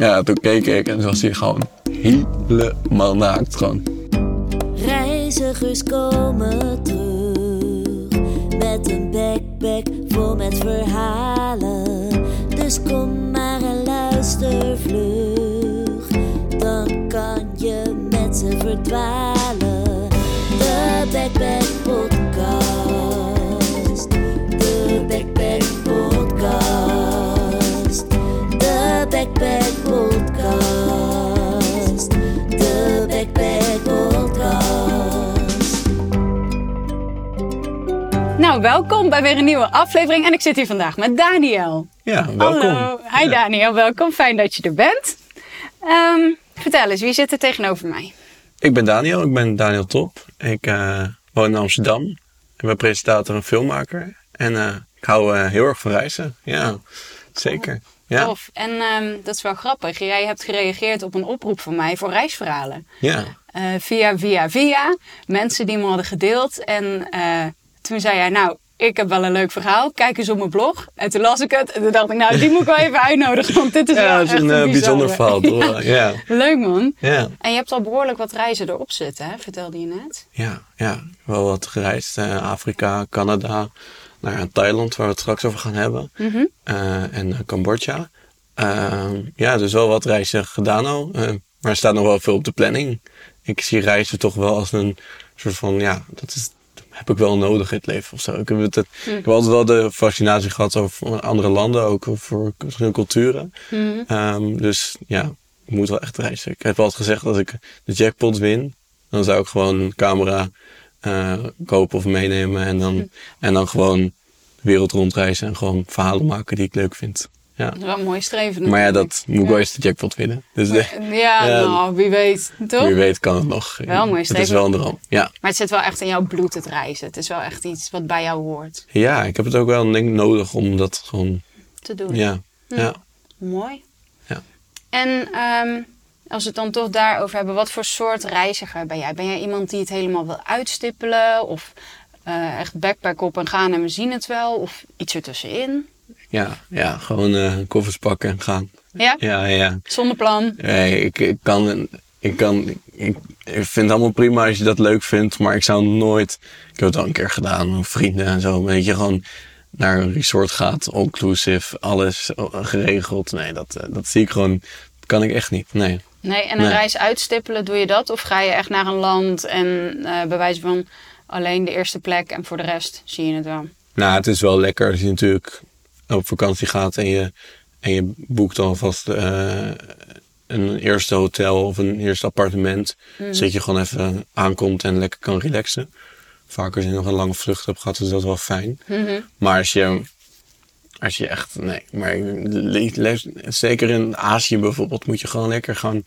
Ja, toen keek ik en toen was hij gewoon helemaal naakt. Gewoon. Reizigers komen terug met een backpack vol met verhalen. Dus kom maar en luister vlug, dan kan je met ze verdwalen. De Backpack Podcast, de Backpack Nou, welkom bij weer een nieuwe aflevering. En ik zit hier vandaag met Daniel. Ja, welkom. Hallo. Hi Ja. Daniel, welkom. Fijn dat je er bent. Ehm, vertel eens, wie zit er tegenover mij? Ik ben Daniel, ik ben Daniel Top. Ik eh, woon in Amsterdam. Ik ben presentator en filmmaker. En eh, ik hou eh, heel erg van reizen. Ja, zeker. Ja, Tof. En ehm, dat is wel grappig. Jij hebt gereageerd op een oproep van mij voor reisverhalen. ja. Via, via, via. Mensen die me hadden gedeeld. En toen zei jij, nou, ik heb wel een leuk verhaal. Kijk eens op mijn blog. En toen las ik het. En toen dacht ik, nou, die moet ik wel even uitnodigen. Want dit is ja wel dat is echt een een eh, bijzonder verhaal. Toch? Ja. Leuk man. Ja. En je hebt al behoorlijk wat reizen erop zitten, hè? vertelde je net. Ja, ja, wel wat gereisd. eh, Afrika, Canada, naar Thailand, waar we het straks over gaan hebben. Mhm. Eh, en Cambodja. Ehm, ja, dus wel wat reizen gedaan al. maar er staat nog wel veel op de planning. Ik zie reizen toch wel als een soort van, ja, dat is, heb ik wel nodig in het leven of zo. Ik heb, het, ik heb altijd wel de fascinatie gehad over andere landen, ook voor verschillende culturen. Mhm. Ehm, dus ja, ik moet wel echt reizen. Ik heb altijd gezegd dat ik de jackpot win, dan zou ik gewoon een camera eh, kopen of meenemen en dan, en dan gewoon de wereld rondreizen en gewoon verhalen maken die ik leuk vind. Ja. Dat is wel een mooi streven. Maar ja, dat moet wel eens de jackpot winnen. Dus de, Ja, Ja. nou, wie weet, toch? wie weet kan het nog. Wel mooi Het is streven. wel een droom. Ja. Maar het zit wel echt in jouw bloed, het reizen. Het is wel echt iets wat bij jou hoort ja, ik heb het ook wel denk nodig om dat gewoon... te doen. Ja, ja. Mooi. Ja. En ehm, als we het dan toch daarover hebben, wat voor soort reiziger ben jij? Ben jij iemand die het helemaal wil uitstippelen? Of eh, echt backpack op en gaan en we zien het wel? Of iets ertussenin? Ja, ja gewoon eh koffers pakken en gaan. Ja? Ja, ja. Zonder plan? Nee, ik, ik kan... Ik, kan ik, ik vind het allemaal prima als je dat leuk vindt, maar ik zou nooit... Ik heb het al een keer gedaan, met vrienden en zo. Weet je, gewoon naar een resort gaat, all-inclusive, alles geregeld. Nee, dat, eh, dat zie ik gewoon... Dat kan ik echt niet, nee. Nee, en een Nee. reis uitstippelen, doe je dat? Of ga je echt naar een land en eh bij wijze van alleen de eerste plek en voor de rest zie je het wel? Nou, het is wel lekker als je natuurlijk op vakantie gaat en je, en je boekt alvast eh een eerste hotel of een eerste appartement. Zodat je gewoon even aankomt en lekker kan relaxen. Vaak als je nog een lange vlucht hebt gehad, is dat wel fijn. Maar als je, als je echt, nee, maar zeker in Azië bijvoorbeeld, moet je gewoon lekker gaan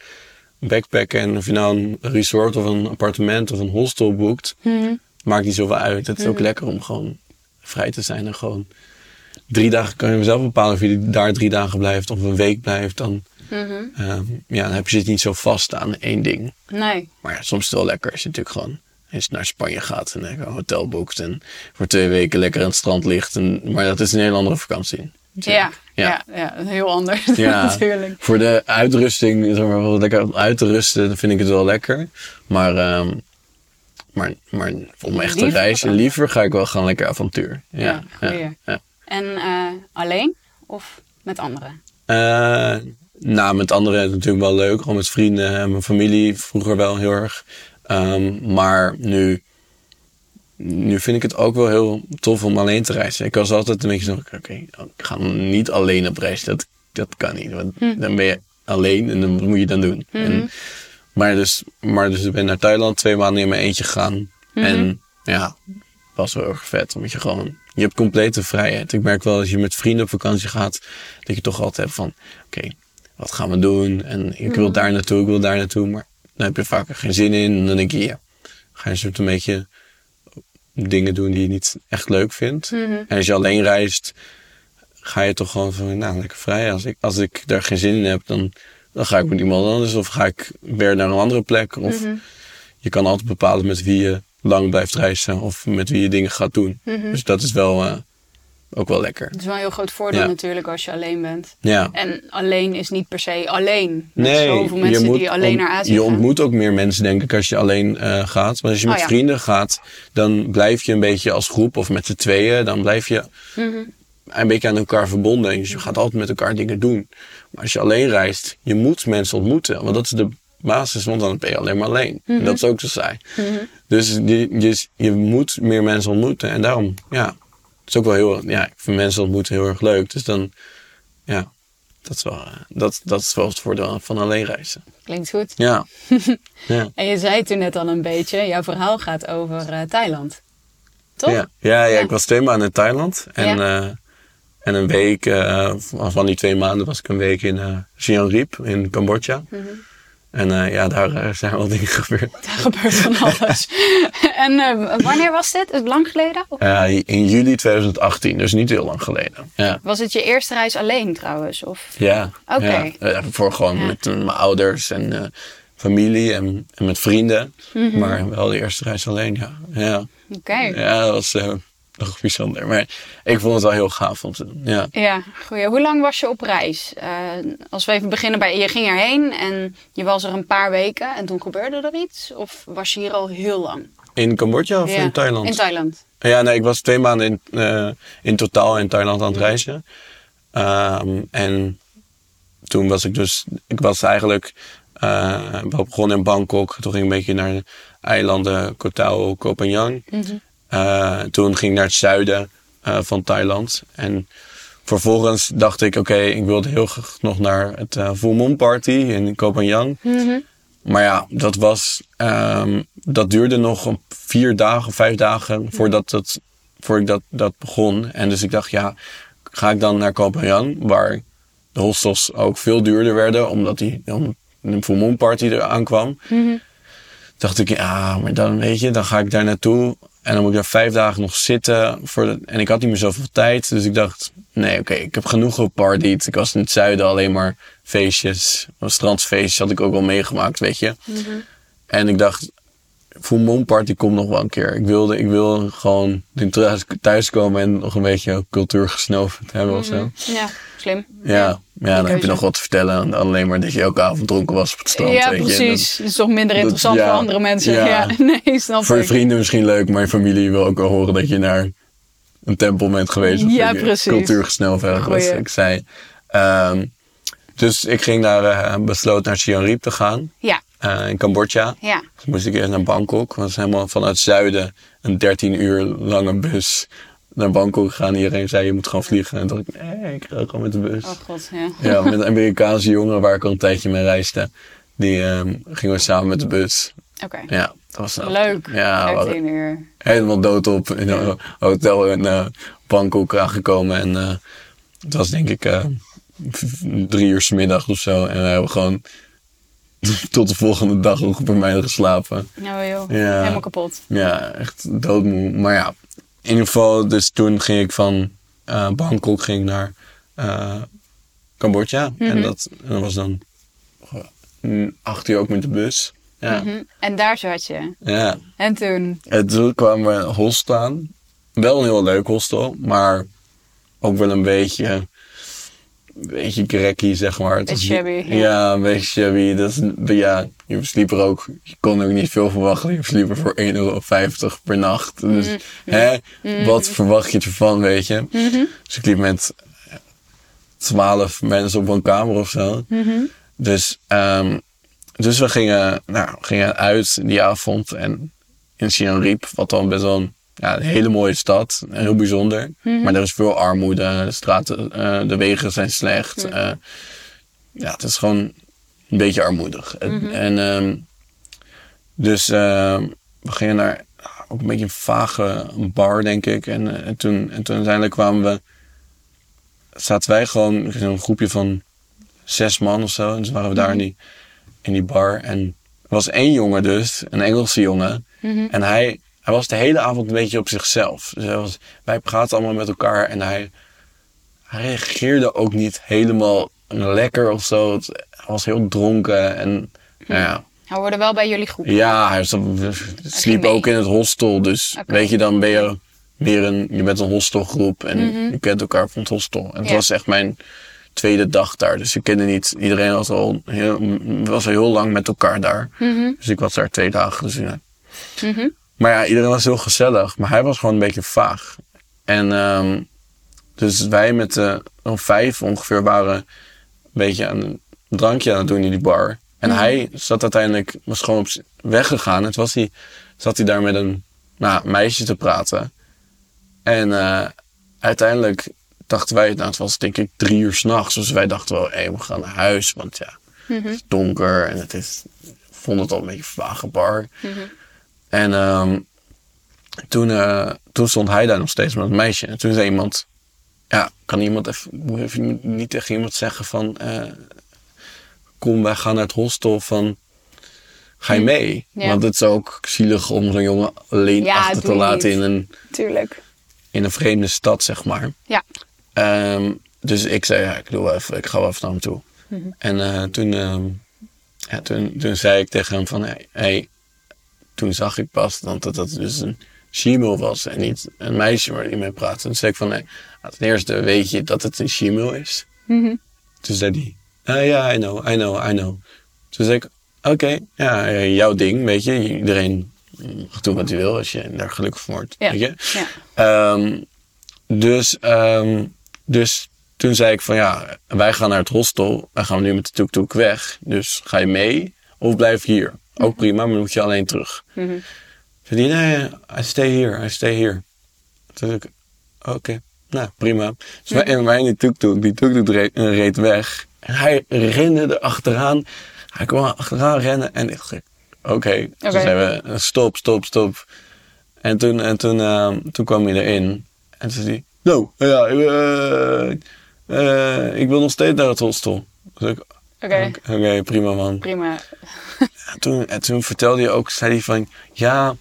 backpacken. En of je nou een resort of een appartement of een hostel boekt, maakt niet zoveel uit. Het is ook lekker om gewoon vrij te zijn en gewoon drie dagen kan je zelf bepalen of je daar drie dagen blijft of een week blijft. Dan, ehm, ja, dan heb je het niet zo vast aan één ding. Nee. Maar ja, soms is het wel lekker als je natuurlijk gewoon eens naar Spanje gaat en lekker een hotel boekt en voor twee weken lekker aan het strand ligt. En, maar dat is een hele andere vakantie. Ja, Ja. ja. ja, heel anders Ja, natuurlijk. voor de uitrusting, zeg maar, wel lekker uit te rusten, dan vind ik het wel lekker. Maar, ehm, maar, maar om echt te reizen, liever ga ik wel gaan lekker avontuur. Ja, Ja, ja. En eh, alleen of met anderen? Eh, nou, met anderen is het natuurlijk wel leuk. Gewoon met vrienden en mijn familie vroeger wel heel erg. Ehm, maar nu, nu vind ik het ook wel heel tof om alleen te reizen. Ik was altijd een beetje zo, oké, ik ga niet alleen op reis. Dat, dat kan niet, want dan ben je alleen en dan wat moet je dan doen. En, maar, dus, maar dus ik ben naar Thailand twee maanden in mijn eentje gegaan. En ja, was wel erg vet. Omdat je gewoon, je hebt complete vrijheid. Ik merk wel als je met vrienden op vakantie gaat, dat je toch altijd hebt van, oké, wat gaan we doen? En ik wil daar naartoe, ik wil daar naartoe. Maar dan heb je vaak er geen zin in. En dan denk je, ja, ga je soort een beetje dingen doen die je niet echt leuk vindt. En als je alleen reist, ga je toch gewoon van, nou, lekker vrij. Als ik, als ik daar geen zin in heb, dan, dan ga ik met iemand anders. Of ga ik weer naar een andere plek. Of je kan altijd bepalen met wie je lang blijft reizen. Of met wie je dingen gaat doen. Dus dat is wel, eh, ook wel lekker. Het is wel een heel groot voordeel Ja. natuurlijk als je alleen bent. Ja. En alleen is niet per se alleen. Met Nee, zoveel mensen die alleen naar Azië je gaan. ontmoet ook meer mensen, denk ik, als je alleen eh, gaat. Maar als je Oh, met ja. vrienden gaat, dan blijf je een beetje als groep of met z'n tweeën. Dan blijf je Mhm. een beetje aan elkaar verbonden. Dus je gaat altijd met elkaar dingen doen. Maar als je alleen reist, je moet mensen ontmoeten. Want dat is de basis, want dan ben je alleen maar alleen. Mhm. En dat is ook zo saai. Dus je, je, je moet meer mensen ontmoeten. En daarom, ja, het is ook wel heel, ja, ik vind mensen ontmoeten heel erg leuk. Dus dan, ja, dat is wel, eh, dat, dat is wel het voordeel van alleen reizen. Klinkt goed. Ja. ja. En je zei toen net al een beetje, jouw verhaal gaat over eh, Thailand. Toch? Ja. Ja, ik was twee maanden in Thailand. En, eh, en een week, eh, van van die twee maanden was ik een week in Siem Reap in Cambodja. Mhm. En eh, ja, daar eh, zijn wel dingen gebeurd. Daar gebeurt van alles. en eh, wanneer was dit? Is het lang geleden? In juli 2018, dus niet heel lang geleden. Ja. Was het je eerste reis alleen trouwens? Of? Ja. Oké. ja. Voor gewoon Ja. met mijn ouders en familie en, en met vrienden. Mhm. Maar wel de eerste reis alleen, ja. Ja, Oké. ja dat was nog bijzonder. Maar ik vond het wel heel gaaf om te doen. Ja. Ja, goeie. Hoe lang was je op reis? Eh, als we even beginnen bij, je ging erheen en je was er een paar weken en toen gebeurde er iets? Of was je hier al heel lang? In Cambodja of Ja, in Thailand? In Thailand. Ja, nee, ik was twee maanden in, eh, in totaal in Thailand aan het Mhm. reizen. Ehm, en toen was ik dus, ik was eigenlijk eh, wel begonnen in Bangkok. Toen ging ik een beetje naar de eilanden Koh Tao, Koh Phangan. Mhm. Eh, toen ging ik naar het zuiden eh, van Thailand. En vervolgens dacht ik, oké, ik wilde heel graag nog naar het eh Full Moon Party in Koh Phangan. Mhm. Maar ja, dat was. ehm, dat duurde nog vier dagen, vijf dagen voordat, het, voor ik dat, dat begon. En dus ik dacht, ja, ga ik dan naar Kopenhagen, waar de hostels ook veel duurder werden, omdat die dan een full moon party eraan kwam. Mhm. Dacht ik, ja, maar dan weet je, dan ga ik daar naartoe. En dan moet ik daar vijf dagen nog zitten. Voor de, en ik had niet meer zoveel tijd. Dus ik dacht, nee, oké, ik heb genoeg gepartied. Ik was in het zuiden alleen maar feestjes. Strandsfeestjes had ik ook al meegemaakt, weet je. En ik dacht, Full Moon Party komt nog wel een keer. Ik wilde, ik wil gewoon thuis, thuiskomen en nog een beetje cultuur gesnoven hebben of zo. Ja, slim. Ja, ja, dan heb je nog wat te vertellen. Dan alleen maar dat je elke avond dronken was op het strand. ja, weet je. precies. Het is toch minder dat- interessant ja, voor andere mensen. ja. Ja, nee, snap Voor je vrienden misschien leuk, maar je familie wil ook wel horen dat je naar een tempel bent geweest. Of Ja, dat precies. cultuur gesnoven. Dus ik zei. Ehm, dus ik ging naar, eh, besloot naar Siem Reap te gaan. Ja, eh, in Cambodja. ja. Dus moest ik eerst naar Bangkok. Dat was helemaal vanuit het zuiden een 13 uur lange bus naar Bangkok gaan. Iedereen zei je moet gewoon vliegen. En toen dacht ik, nee, ik ga gewoon met de bus. Oh god, ja. Ja, met een Amerikaanse jongen waar ik al een tijdje mee reisde. Die ehm, gingen we samen met de bus. Oké. Ja, dat was Leuk. Ja, we waren 13 uur. helemaal doodop in een hotel in eh, Bangkok aangekomen. En eh, het was denk ik drie uur 's middag of zo. En we hebben gewoon tot de volgende dag nog bij mij geslapen. Nou joh, Ja. helemaal kapot. Ja, echt doodmoe. Maar ja, in ieder geval, dus toen ging ik van eh, Bangkok ging naar eh, Cambodja. En dat, en dat was dan acht uur ook met de bus. Ja, Mhm. En daar zat je. ja. En toen? En toen kwamen we in een hostel aan. Wel een heel leuk hostel, maar ook wel een beetje, een beetje cracky, zeg maar. Het was- shabby, ja. Ja, een beetje shabby. Dat is, ja, je sliep er ook, je kon ook niet veel verwachten. Je sliep er voor 1,50 euro per nacht. Dus Mhm. hè, wat verwacht je ervan, weet je? Dus ik liep met twaalf mensen op een kamer of zo. Dus, ehm, dus we gingen, nou, gingen uit die avond en in Siem Reap, wat dan best wel een, ja, een hele mooie stad, heel bijzonder. Maar er is veel armoede, de straten, eh, de wegen zijn slecht. eh, ja, het is gewoon een beetje armoedig. En- En ehm, dus ehm, we gingen naar ook een beetje een vage bar, denk ik. En, eh, en, toen, en toen uiteindelijk kwamen we, zaten wij gewoon in een groepje van zes man of zo. En dus waren we daar in die, in die bar. En er was één jongen dus, een Engelse jongen. En hij, hij was de hele avond een beetje op zichzelf. Dus hij was, wij praten allemaal met elkaar en hij, hij reageerde ook niet helemaal lekker of zo. Het- hij was heel dronken en nou ja. Hij hoorde wel bij jullie groep. Ja, hij sliep ook in het hostel. Dus weet je, dan ben je meer een, je bent een hostelgroep en je kent elkaar van het hostel. En het Ja. was echt mijn tweede dag daar. Dus ik kende niet, iedereen was al heel, was al heel lang met elkaar daar. Dus ik was daar twee dagen. Dus, ja. Mhm. Maar ja, iedereen was heel gezellig. Maar hij was gewoon een beetje vaag. En ehm, dus wij met nog vijf ongeveer waren een beetje aan een drankje aan het doen in die bar. En hij zat uiteindelijk, was gewoon op weggegaan. En toen was hij, zat hij daar met een nou, meisje te praten. En eh, uiteindelijk dachten wij, nou het was denk ik drie uur s'nachts. Dus wij dachten wel, hé, we gaan naar huis. Want ja, het is donker en het is, vond het al een beetje een vage bar. En ehm, toen, eh, toen stond hij daar nog steeds met het meisje. En toen zei iemand, ja, kan iemand even, moet even niet tegen iemand zeggen van, eh, kom, wij gaan naar het hostel van, ga je mee? Ja. Want het is ook zielig om zo'n jongen alleen Ja, achter te laten niet. in een, Tuurlijk. in een vreemde stad, zeg maar. Ja. Ehm, dus ik zei, ja, ik, doe wel even, ik ga wel even naar hem toe. Mhm. En eh, toen, ehm, ja, toen, toen zei ik tegen hem van, hey, hey, toen zag ik pas dat dat, dat dus een she-mail was en niet een meisje waar hij mee praatte. Toen zei ik van, nou, ten eerste weet je dat het een she-mail is. Mhm. Toen zei hij, ah, ja, I know, I know, I know. Toen zei ik, oké, ja, eh, jouw ding, weet je. Iedereen mag doen wat hij wil als je daar gelukkig van wordt, Ja. weet je. Ja. Ehm, dus, ehm, dus toen zei ik van ja, wij gaan naar het hostel. Wij gaan nu met de tuk-tuk weg. Dus ga je mee of blijf hier? Ook prima, maar dan moet je alleen terug. Mhm. Zei die, nee, I stay here, I stay here. Toen zei ik, oké, nou prima. Dus wij, en wij in die tuk-tuk, die tuk-tuk reed, eh, reed weg. En hij rende er achteraan. Hij kwam achteraan rennen en ik dacht, oké. Toen Oké. zeiden we, stop, stop, stop. En toen, en toen, ehm, toen kwam hij erin. En toen zei hij, no, ja, eh, eh, ik wil nog steeds naar het hostel. Dus ik, Oké. oké, prima man. Prima. En toen, en toen vertelde hij ook, zei hij van, ja,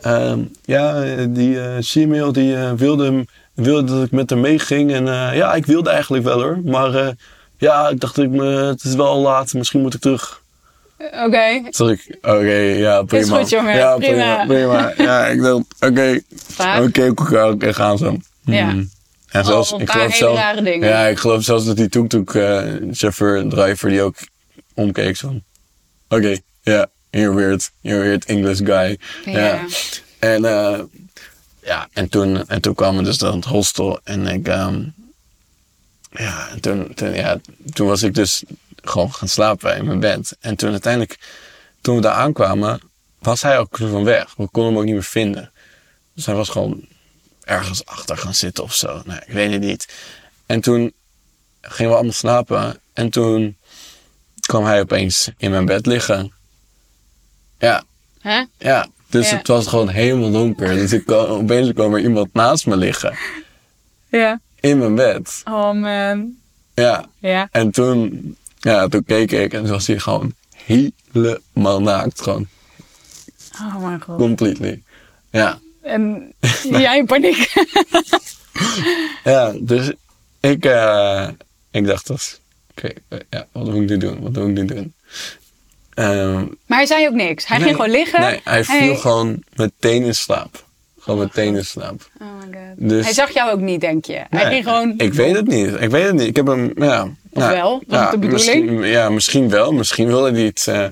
ehm, ja die Simeel die eh, wilde, wilde dat ik met hem meeging. En eh, ja, ik wilde eigenlijk wel hoor. Maar ja, ik dacht, ik, me, het is wel laat, misschien moet ik terug. Oké. Ik, oké, ja, prima. goed, jongen, Ja, prima. prima. Ja, ik dacht, oké, oké, oké, gaan zo. Ja. Mm. En zelfs, ik geloof hele zelf, rare dingen. Ja, ik geloof zelfs dat die tuk-tuk eh, chauffeur, driver, die ook omkeek zo. Oké, ja, you're weird. You're weird English guy. Ja. En, eh, ja, en, toen, en toen kwamen we dus dan het hostel. En ik, ehm, ja, en toen, toen, ja, toen was ik dus gewoon gaan slapen in mijn bed. En toen uiteindelijk, toen we daar aankwamen, was hij ook van weg. We konden hem ook niet meer vinden. Dus hij was gewoon ergens achter gaan zitten of zo. Nou, ik weet het niet. En toen gingen we allemaal slapen. En toen kwam hij opeens in mijn bed liggen. Ja, Hè? ja. Dus Ja. het was gewoon helemaal donker. Dus ik kwam, opeens kwam er iemand naast me liggen. Ja. In mijn bed. Oh man. Ja. Ja. En toen, ja, toen keek ik en toen was hij gewoon helemaal naakt. Gewoon Oh mijn god. completely. Ja. En jij in paniek. Ja, dus ik, eh, ik dacht dus, oké, eh, ja, wat moet ik nu doen? Wat moet ik nu doen? Ehm, Maar hij zei ook niks. Hij nee, ging gewoon liggen. Nee, hij viel gewoon meteen in slaap. Gewoon meteen in slaap. Oh my god. Dus- Hij zag jou ook niet, denk je. Hij ging gewoon... Ik weet het niet. Ik weet het niet. Ik heb hem, ja. Of wel? Was ja, het de bedoeling? Misschien, ja, misschien wel. Misschien wilde hij het. eh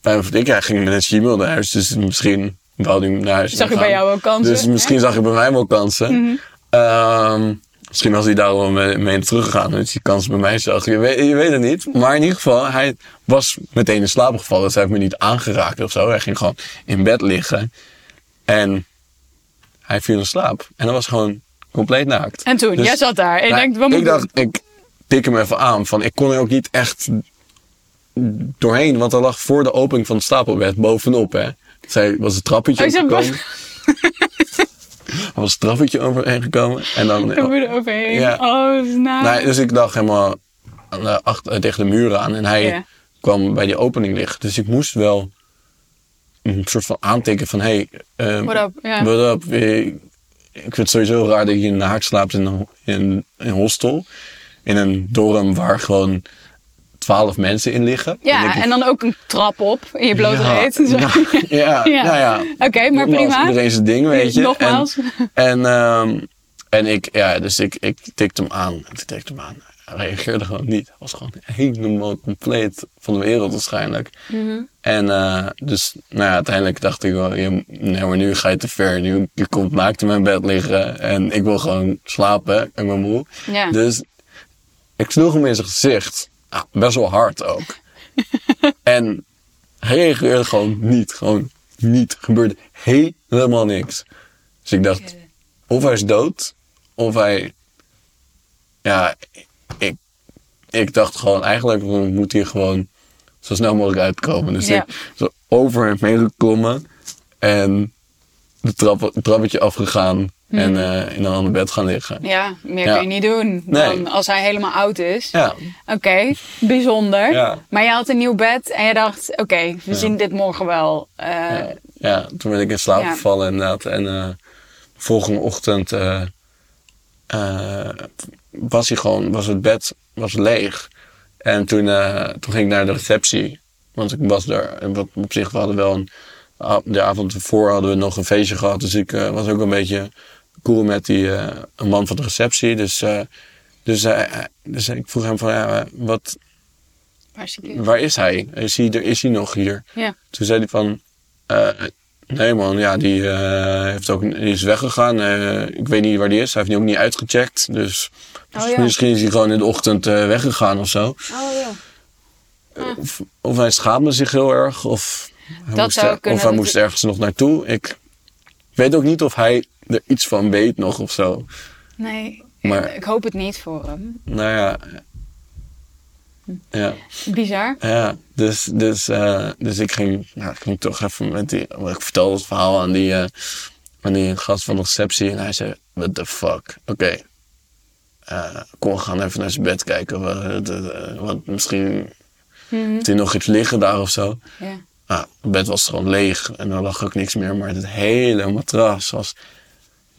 bij ik, hij ging met een Gmail naar huis. Dus misschien wou hij naar huis Zag je bij jou ook kansen? Dus misschien zag hij bij mij wel kansen. Ehm, misschien was hij daar wel mee, mee teruggegaan. Dus die kans bij mij zag. Je weet, je weet het niet. Maar in ieder geval, hij was meteen in slaap gevallen. Dus hij heeft me niet aangeraakt of zo. Hij ging gewoon in bed liggen. En hij viel in slaap. En dat was gewoon compleet naakt. En toen, Dus- jij zat daar en nou, denkt, wat moet ik dacht, ik tik hem even aan. Van, ik kon er ook niet echt doorheen. Want er lag voor de opening van het stapelbed bovenop. Hè. Zij was het trappetje Oh, opgekomen. Er was het trappetje overheen gekomen. En dan? Er overheen. Ja. Oh, dat is naar. Nee, dus ik lag helemaal de, achter, tegen de muren aan. En hij Ja. kwam bij die opening liggen. Dus ik moest wel een soort van aantikken van... Hey, eh, What up, ja. what up? Eh, Ik vind het sowieso raar dat je naakt slaapt in een, in, in een hostel. In een dorm waar gewoon twaalf mensen in liggen. Ja, ik, en dan ook een trap op in je blote ja, reet. Zo. Ja, ja, nou ja. Oké, maar Nogmaals, prima. Iedereen zijn ding, weet je. Nogmaals. En, en, ehm, en ik, ja, dus ik, ik tikte hem aan. Ik tikte hem aan. Hij reageerde gewoon niet. Was gewoon helemaal compleet van de wereld waarschijnlijk. Mhm. En eh, dus, nou ja, uiteindelijk dacht ik wel, je, nee, maar nu ga je te ver. Nu je komt naakt in mijn bed liggen en ik wil gewoon slapen. Ik ben moe. Ja. Dus ik sloeg hem in zijn gezicht. Ah, best wel hard ook. en hij reageerde gewoon niet. Gewoon niet. Gebeurde helemaal niks. Dus ik dacht, of hij is dood, of hij... Ja, ik, ik dacht gewoon, eigenlijk moet hij gewoon zo snel mogelijk uitkomen. Dus Ja. ik zo over hem heen geklommen en de trap, het trappetje afgegaan en eh, in een ander bed gaan liggen. Ja, meer Ja. kun je niet doen Nee. dan als hij helemaal oud is. Ja, Oké, bijzonder. Ja. Maar je had een nieuw bed en je dacht, oké, we zien dit morgen wel. Eh, ja, toen ben ik in slaap gevallen inderdaad. En eh, de volgende ochtend eh, eh, was hij gewoon, was het bed was leeg. En toen, eh, toen ging ik naar de receptie. Want ik was daar, en wat op zich, we hadden wel een, de avond ervoor hadden we nog een feestje gehad. Dus ik eh, was ook een beetje cool met die eh, een man van de receptie. Dus, eh, dus, eh, dus ik vroeg hem van, ja, wat, waar is die waar is hij? Is hij, er, is hij nog hier? Ja. Toen zei hij van, nee man, ja, die, heeft ook, die is weggegaan. Ik weet niet waar die is. Hij heeft die ook niet uitgecheckt. Dus Oh, ja. misschien is hij gewoon in de ochtend weggegaan of zo. Oh ja. Of, of hij schaamde zich heel erg. Of hij, Dat moest, zou er- kunnen, of hij moest ergens nog naartoe. Ik weet ook niet of hij er iets van weet nog of zo. Nee, Maar- ik hoop het niet voor hem. Nou ja. Ja. Bizar. Ja, dus, dus, eh, dus ik, ging, nou, ik ging toch even met die. Ik vertelde het verhaal aan die, eh, aan die gast van de receptie. En hij zei: What the fuck? Oké. Eh, kom, we gaan even naar zijn bed kijken. Wat, eh, wat, misschien heeft hij nog iets liggen daar of zo. Ja. Ah, het bed was gewoon leeg en er lag ook niks meer. Maar het hele matras was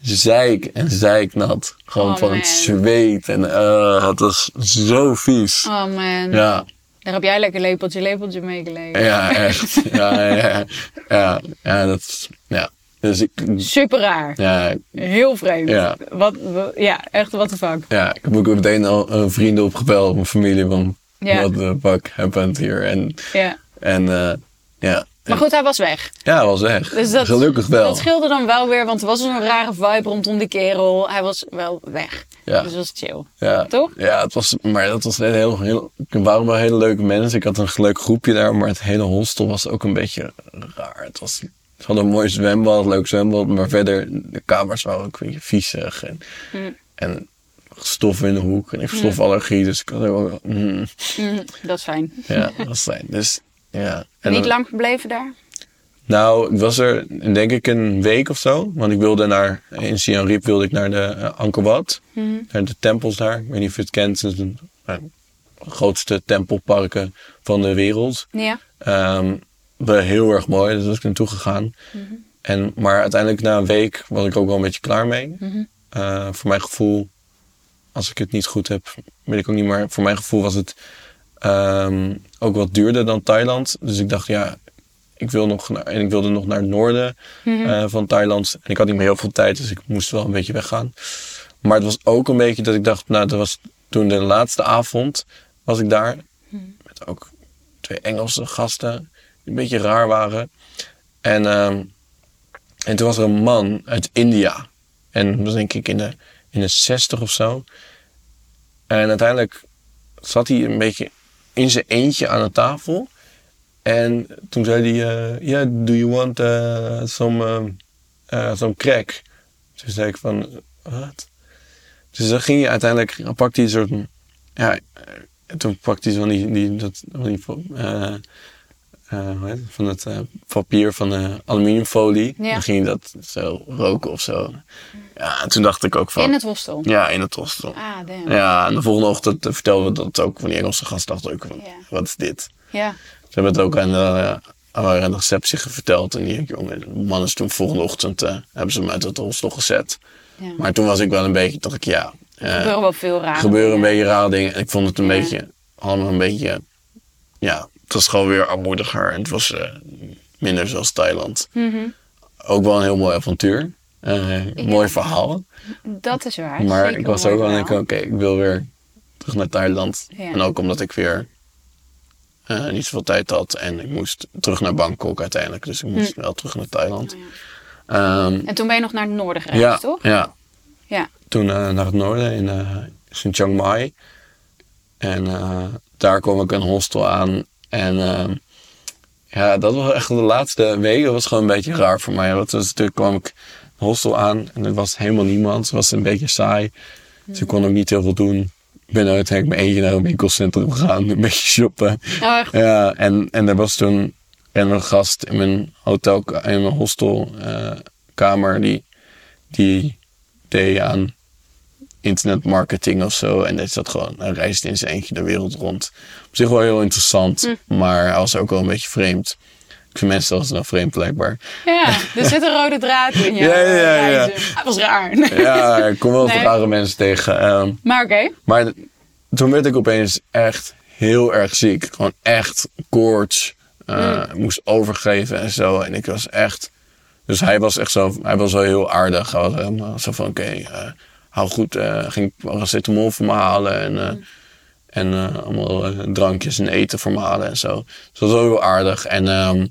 zeik en zeiknat. Gewoon Oh, van het zweet. En eh, het was zo vies. Oh man, Ja. daar heb jij lekker lepeltje, lepeltje meegelegen. Ja, echt. Ja, ja, ja. Ja, dat is, ja. Dus ik, Super raar. ja, Heel vreemd. Ja. Wat, wa- ja, echt what the fuck. ja, ik heb ook meteen al een vrienden opgebeld, mijn familie, van Ja. what the fuck happened hier. En, Ja. en eh, ja. Maar goed, hij was weg. Ja, was weg. Dus dat, Gelukkig wel. Dat scheelde dan wel weer, want er was een rare vibe rondom die kerel. Hij was wel weg. Ja. Dus dat was chill. Ja, Toch? Ja, het was, maar dat was een heel, heel, er waren wel hele leuke mensen. Ik had een leuk groepje daar, maar het hele hostel was ook een beetje raar. Het was, ze hadden een mooi zwembad, een leuk zwembad, maar verder, de kamers waren ook een beetje viezig. En, Mm. en stof in de hoek. En ik heb stofallergie, dus ik had ook wel, mm, Mhm, dat is fijn. ja, dat was fijn. Dus, ja. En Niet dan- lang gebleven daar? Nou, ik was er denk ik een week of zo. Want ik wilde naar, in Siem Reap wilde ik naar de uh, Angkor Wat. Mhm. Naar de tempels daar. Ik weet niet of je het kent. Het is een, een grootste tempelparken van de wereld. Ja. Wel heel erg mooi, dus was ik naartoe gegaan. en, maar uiteindelijk na een week was ik ook wel een beetje klaar mee. Mhm. Eh, voor mijn gevoel, als ik het niet goed heb, weet ik ook niet. Maar voor mijn gevoel was het ehm, ook wat duurder dan Thailand. Dus ik dacht, ja, ik, wil nog naar, en ik wilde nog naar het noorden Mhm. eh, van Thailand. En ik had niet meer heel veel tijd, dus ik moest wel een beetje weggaan. Maar het was ook een beetje dat ik dacht, nou, dat was toen de laatste avond was ik daar. Met ook twee Engelse gasten, die een beetje raar waren. En, ehm, en toen was er een man uit India. En dat was denk ik in de, in de 60 of zo. En uiteindelijk zat hij een beetje in zijn eentje aan de tafel. En toen zei hij, eh, yeah, do you want eh, some, eh, some crack? Toen zei ik van, wat? Dus dan ging hij uiteindelijk, pakte hij een soort, ja, toen pakte hij van die, die, dat, die het? van het eh, papier van de aluminiumfolie. Ja. Dan ging hij dat zo roken of zo. Ja, en toen dacht ik ook van... In het hostel? Ja, in het hostel. Ah, damn. Ja, en de volgende ochtend eh, vertelden we dat ook van die Engelse gast. dacht ook van, wat is dit? Ja. Ze hebben het ook aan de, aan de receptie verteld. En die jongen, de man is toen volgende ochtend, eh, hebben ze hem uit het hostel gezet. ja. Maar toen was ik wel een beetje, dacht ik, ja, Er eh, gebeuren wel veel raar. gebeuren een beetje rare dingen. En ik vond het een beetje, allemaal een beetje ja, het was gewoon weer armoediger. En het was eh, minder zoals Thailand. Mhm. Ook wel een heel mooi avontuur. Eh, Mooi verhaal. Dat is waar. Maar Zeker ik was ook wel denk verhaal. oké, ik wil weer terug naar Thailand. Ja. En ook omdat ik weer eh, niet zoveel tijd had. En ik moest terug naar Bangkok uiteindelijk. Dus ik moest Hm. wel terug naar Thailand. Ehm, En toen ben je nog naar het noorden gereisd, toch? ja, Ja. toen naar het noorden in, in Chiang Mai. En daar kwam ik een hostel aan. En ehm, ja, dat was echt de laatste weken. Dat was gewoon een beetje raar voor mij. Want dus, toen kwam ik een hostel aan en er was helemaal niemand. Het was een beetje saai. Dus ik kon ook niet heel veel doen. Ik ben uiteindelijk mijn eentje naar een winkelcentrum gegaan. Een beetje shoppen. Oh? Ja, en, en er was toen een gast in mijn hotel, in mijn hostelkamer, die, die deed aan internetmarketing of zo. En hij zat gewoon, hij reisde in zijn eentje de wereld rond. Op zich wel heel interessant, maar hij was ook wel een beetje vreemd. Ik vind mensen altijd wel vreemd blijkbaar. Ja, er zit een rode draad in. Ja, Ja, ja, ja, ja. Dat was raar. Ja, ik kom wel Nee. rare mensen tegen. ehm, Maar oké. Maar toen werd ik opeens echt heel erg ziek. Gewoon echt koorts. Eh, ik Moest overgeven en zo. En ik was echt... Dus hij was echt zo... Hij was wel heel aardig. Hij was helemaal zo van... Oké, eh, hou goed. eh ging paracetamol voor me halen. En, eh, en eh, allemaal drankjes en eten voor me halen en zo. Dus dat was wel heel aardig. En... ehm,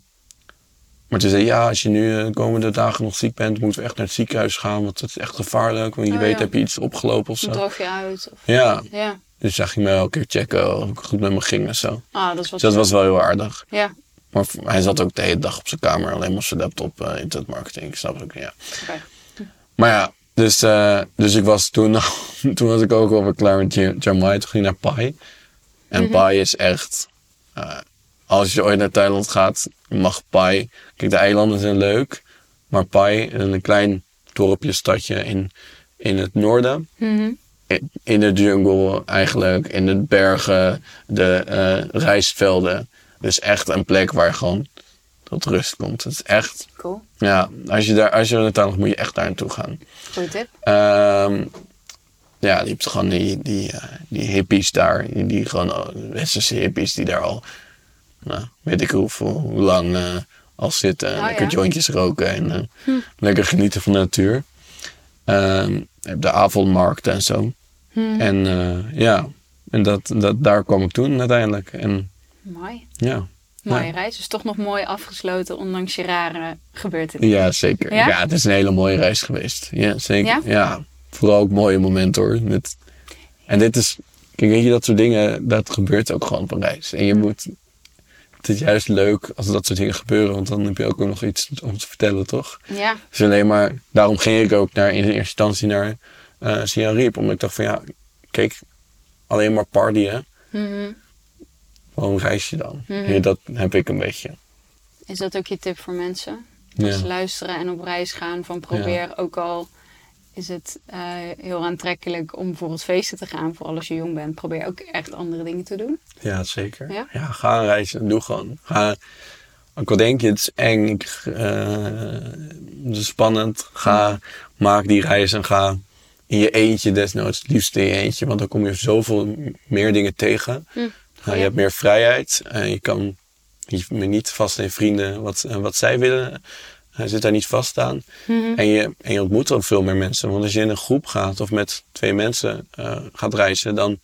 maar toen zei ja, als je nu de komende dagen nog ziek bent, moeten we echt naar het ziekenhuis gaan. Want het is echt gevaarlijk. Want je Oh, weet, ja. heb je iets opgelopen of zo. Droog je uit. Of... Ja, Ja. dus zag hij me elke keer checken of ik goed met me ging en zo. Ah, dat wat. Dus dat was wel heel aardig. Ja, Maar hij zat ook de hele dag op zijn kamer, alleen maar op zijn laptop, eh internetmarketing. Ik snap ook, ja. Maar ja, dus, eh, dus ik was toen, toen was ik ook alweer klaar met Chiang Chiang Mai. Toen ging ik naar Pai. En Pai is echt, eh, als je ooit naar Thailand gaat, mag Pai. Kijk, de eilanden zijn leuk, maar Pai, een klein dorpje, stadje in, in het noorden. Mhm. in- in de jungle eigenlijk, in de bergen, de eh rijstvelden. Dus echt een plek waar gewoon tot rust komt. Het is echt, Cool. ja, als je daar, als je naar Thailand moet je echt daar naartoe gaan. Goeie tip. Ehm, ja, je hebt gewoon die, die, eh, die hippies daar, die, die gewoon, oh, westerse hippies die daar al, nou, weet ik hoeveel, hoe lang eh, al zitten. Oh, lekker ja. jointjes roken en eh, lekker genieten van de natuur. Ehm, je hebt de avondmarkten en zo. Mhm. En ja, en dat, dat, daar kwam ik toen uiteindelijk. En Mooi. ja, Mooie Ja. reis. Dus toch nog mooi afgesloten, ondanks je rare gebeurtenissen. ja zeker. Ja? Ja? het is een hele mooie reis geweest. Ja, zeker. Ja? Ja, vooral ook mooie momenten hoor. Met, en dit is, kijk, weet je, dat soort dingen, dat gebeurt ook gewoon op een reis. En je moet, het is juist leuk als dat soort dingen gebeuren, want dan heb je ook nog iets om te vertellen, toch? Ja. Dus alleen maar, daarom ging ik ook naar, in eerste instantie naar eh Siem Reap. Omdat ik dacht van ja, kijk, alleen maar partyen. Mhm. Waarom reis je dan? Mhm. Ja, dat heb ik een beetje. Is dat ook je tip voor mensen? Ja. Dus luisteren en op reis gaan van probeer ook al is het eh, heel aantrekkelijk om bijvoorbeeld feesten te gaan, vooral als je jong bent. Probeer ook echt andere dingen te doen. Ja, zeker. Ja? ga een reizen. Doe gewoon. Ga, ook al denk je het is eng, ik, eh, het is spannend. Ga, maak die reis en ga in je eentje desnoods. Het liefst in je eentje, want dan kom je zoveel meer dingen tegen. Hm. Ja, je hebt meer vrijheid. En je kan je niet vast in vrienden wat, wat zij willen. Hij zit daar niet vast aan. Mhm. En, je, en je ontmoet ook veel meer mensen. Want als je in een groep gaat of met twee mensen eh, gaat reizen, dan,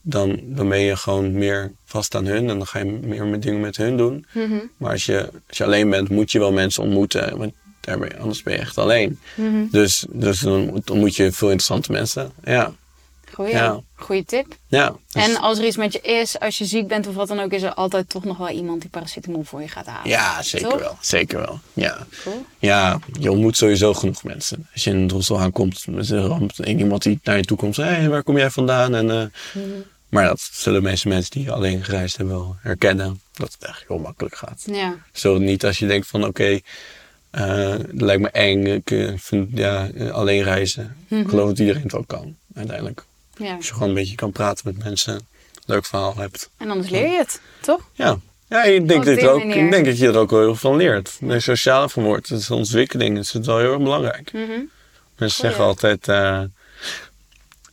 dan, dan ben je gewoon meer vast aan hun. En dan ga je meer met dingen met hun doen. Mhm. Maar als je, als je alleen bent, moet je wel mensen ontmoeten. Want daar ben je, anders ben je echt alleen. Mhm. Dus, dus dan ontmoet je veel interessante mensen. Ja, Goeie, Ja. goeie tip. ja. Dus- En als er iets met je is, als je ziek bent of wat dan ook, is er altijd toch nog wel iemand die paracetamol voor je gaat halen. ja, zeker Toch? wel. Zeker wel. Ja. Cool. Ja, je ontmoet sowieso genoeg mensen. Als je in hostel aankomt met een ramp, en iemand die naar je toe komt, hé, hey, waar kom jij vandaan? En, eh, Mhm. Maar dat zullen de meeste mensen die alleen gereisd hebben wel herkennen. Dat het eigenlijk heel makkelijk gaat. Ja. Zo niet als je denkt van oké, eh, het lijkt me eng, ik eh, vind ja, alleen reizen. Ik geloof dat iedereen het wel kan, uiteindelijk. Ja. Als je gewoon een beetje kan praten met mensen, een leuk verhaal hebt. En anders leer je het, toch? Ja, ja ik, denk dat er ook, ik denk dat je er ook wel heel veel van leert. De sociale van wordt, het is ontwikkeling, is het wel heel erg belangrijk. Mhm. Mensen zeggen altijd, eh,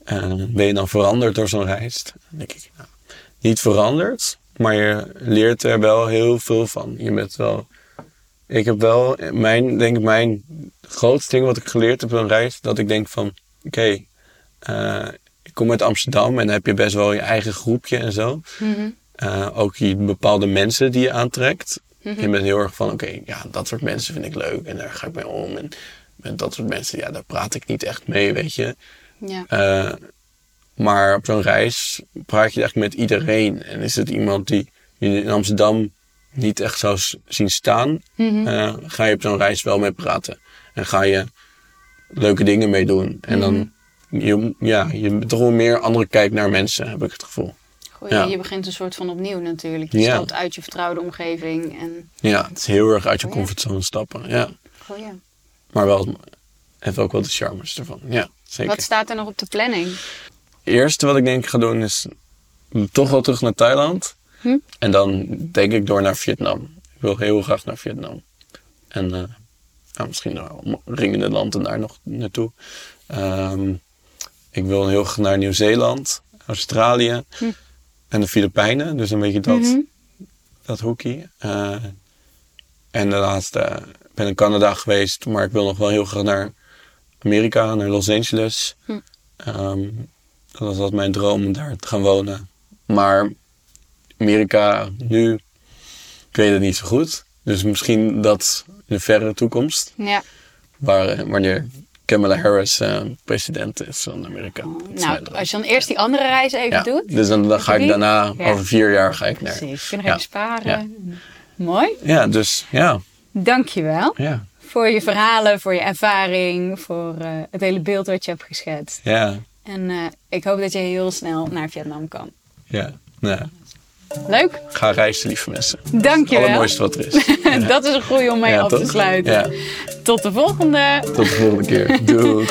eh, ben je dan veranderd door zo'n reis? Dan denk ik, nou, niet veranderd, maar je leert er wel heel veel van. Je bent wel. Ik heb wel, mijn, denk ik, mijn grootste ding wat ik geleerd heb op een reis, dat ik denk van, oké, eh, ik kom uit Amsterdam en dan heb je best wel je eigen groepje en zo. Mhm. Eh, ook je bepaalde mensen die je aantrekt. Mhm. Je bent heel erg van, oké, ja, dat soort mensen vind ik leuk en daar ga ik mee om. En met dat soort mensen, ja, daar praat ik niet echt mee, weet je. Ja. Eh, maar op zo'n reis praat je echt met iedereen. En is het iemand die je in Amsterdam niet echt zou zien staan, Mhm. eh, ga je op zo'n reis wel mee praten. En ga je leuke dingen mee doen. En dan, je, ja, je toch wel meer andere kijk naar mensen, heb ik het gevoel. Goeie, Ja. Je begint een soort van opnieuw natuurlijk. Je Ja. stapt uit je vertrouwde omgeving. En, Ja, het is heel erg uit je Oh comfortzone stappen. Ja. goeie. Maar wel, heeft ook wel de charmes ervan. Ja, zeker. Wat staat er nog op de planning? Het eerste wat ik denk ik ga doen is toch wel terug naar Thailand. Hm? En dan denk ik door naar Vietnam. Ik wil heel graag naar Vietnam. En eh, ja, misschien ringende landen daar nog naartoe. Ehm, ik wil heel graag naar Nieuw-Zeeland, Australië Hm. en de Filipijnen. Dus een beetje dat, Mhm. dat hoekje. Eh, en de laatste ben in Canada geweest, maar ik wil nog wel heel graag naar Amerika, naar Los Angeles. Hm. Ehm, dat was altijd mijn droom om daar te gaan wonen. Maar Amerika nu, ik weet het niet zo goed. Dus misschien dat in de verre toekomst, Ja. waar, wanneer Kamala Harris eh, president is van Amerika. Nou, als je dan eerst die andere reis even ja, doet. dus dan, dan ga ik daarna, Ja. over vier jaar ga ik naar. Precies. Kun nog Ja. even sparen. Ja. Mooi. Ja, dus ja, Dankjewel ja, voor je verhalen, voor je ervaring, voor eh, het hele beeld wat je hebt geschetst. ja, En eh, ik hoop dat je heel snel naar Vietnam kan. ja. Nou, Leuk? ga reizen, lieve mensen. Het Dankjewel. allermooiste wat er is. Dat is een goede om mee Ja, af te sluiten. Ja, Tot de volgende. tot de volgende keer. Doei.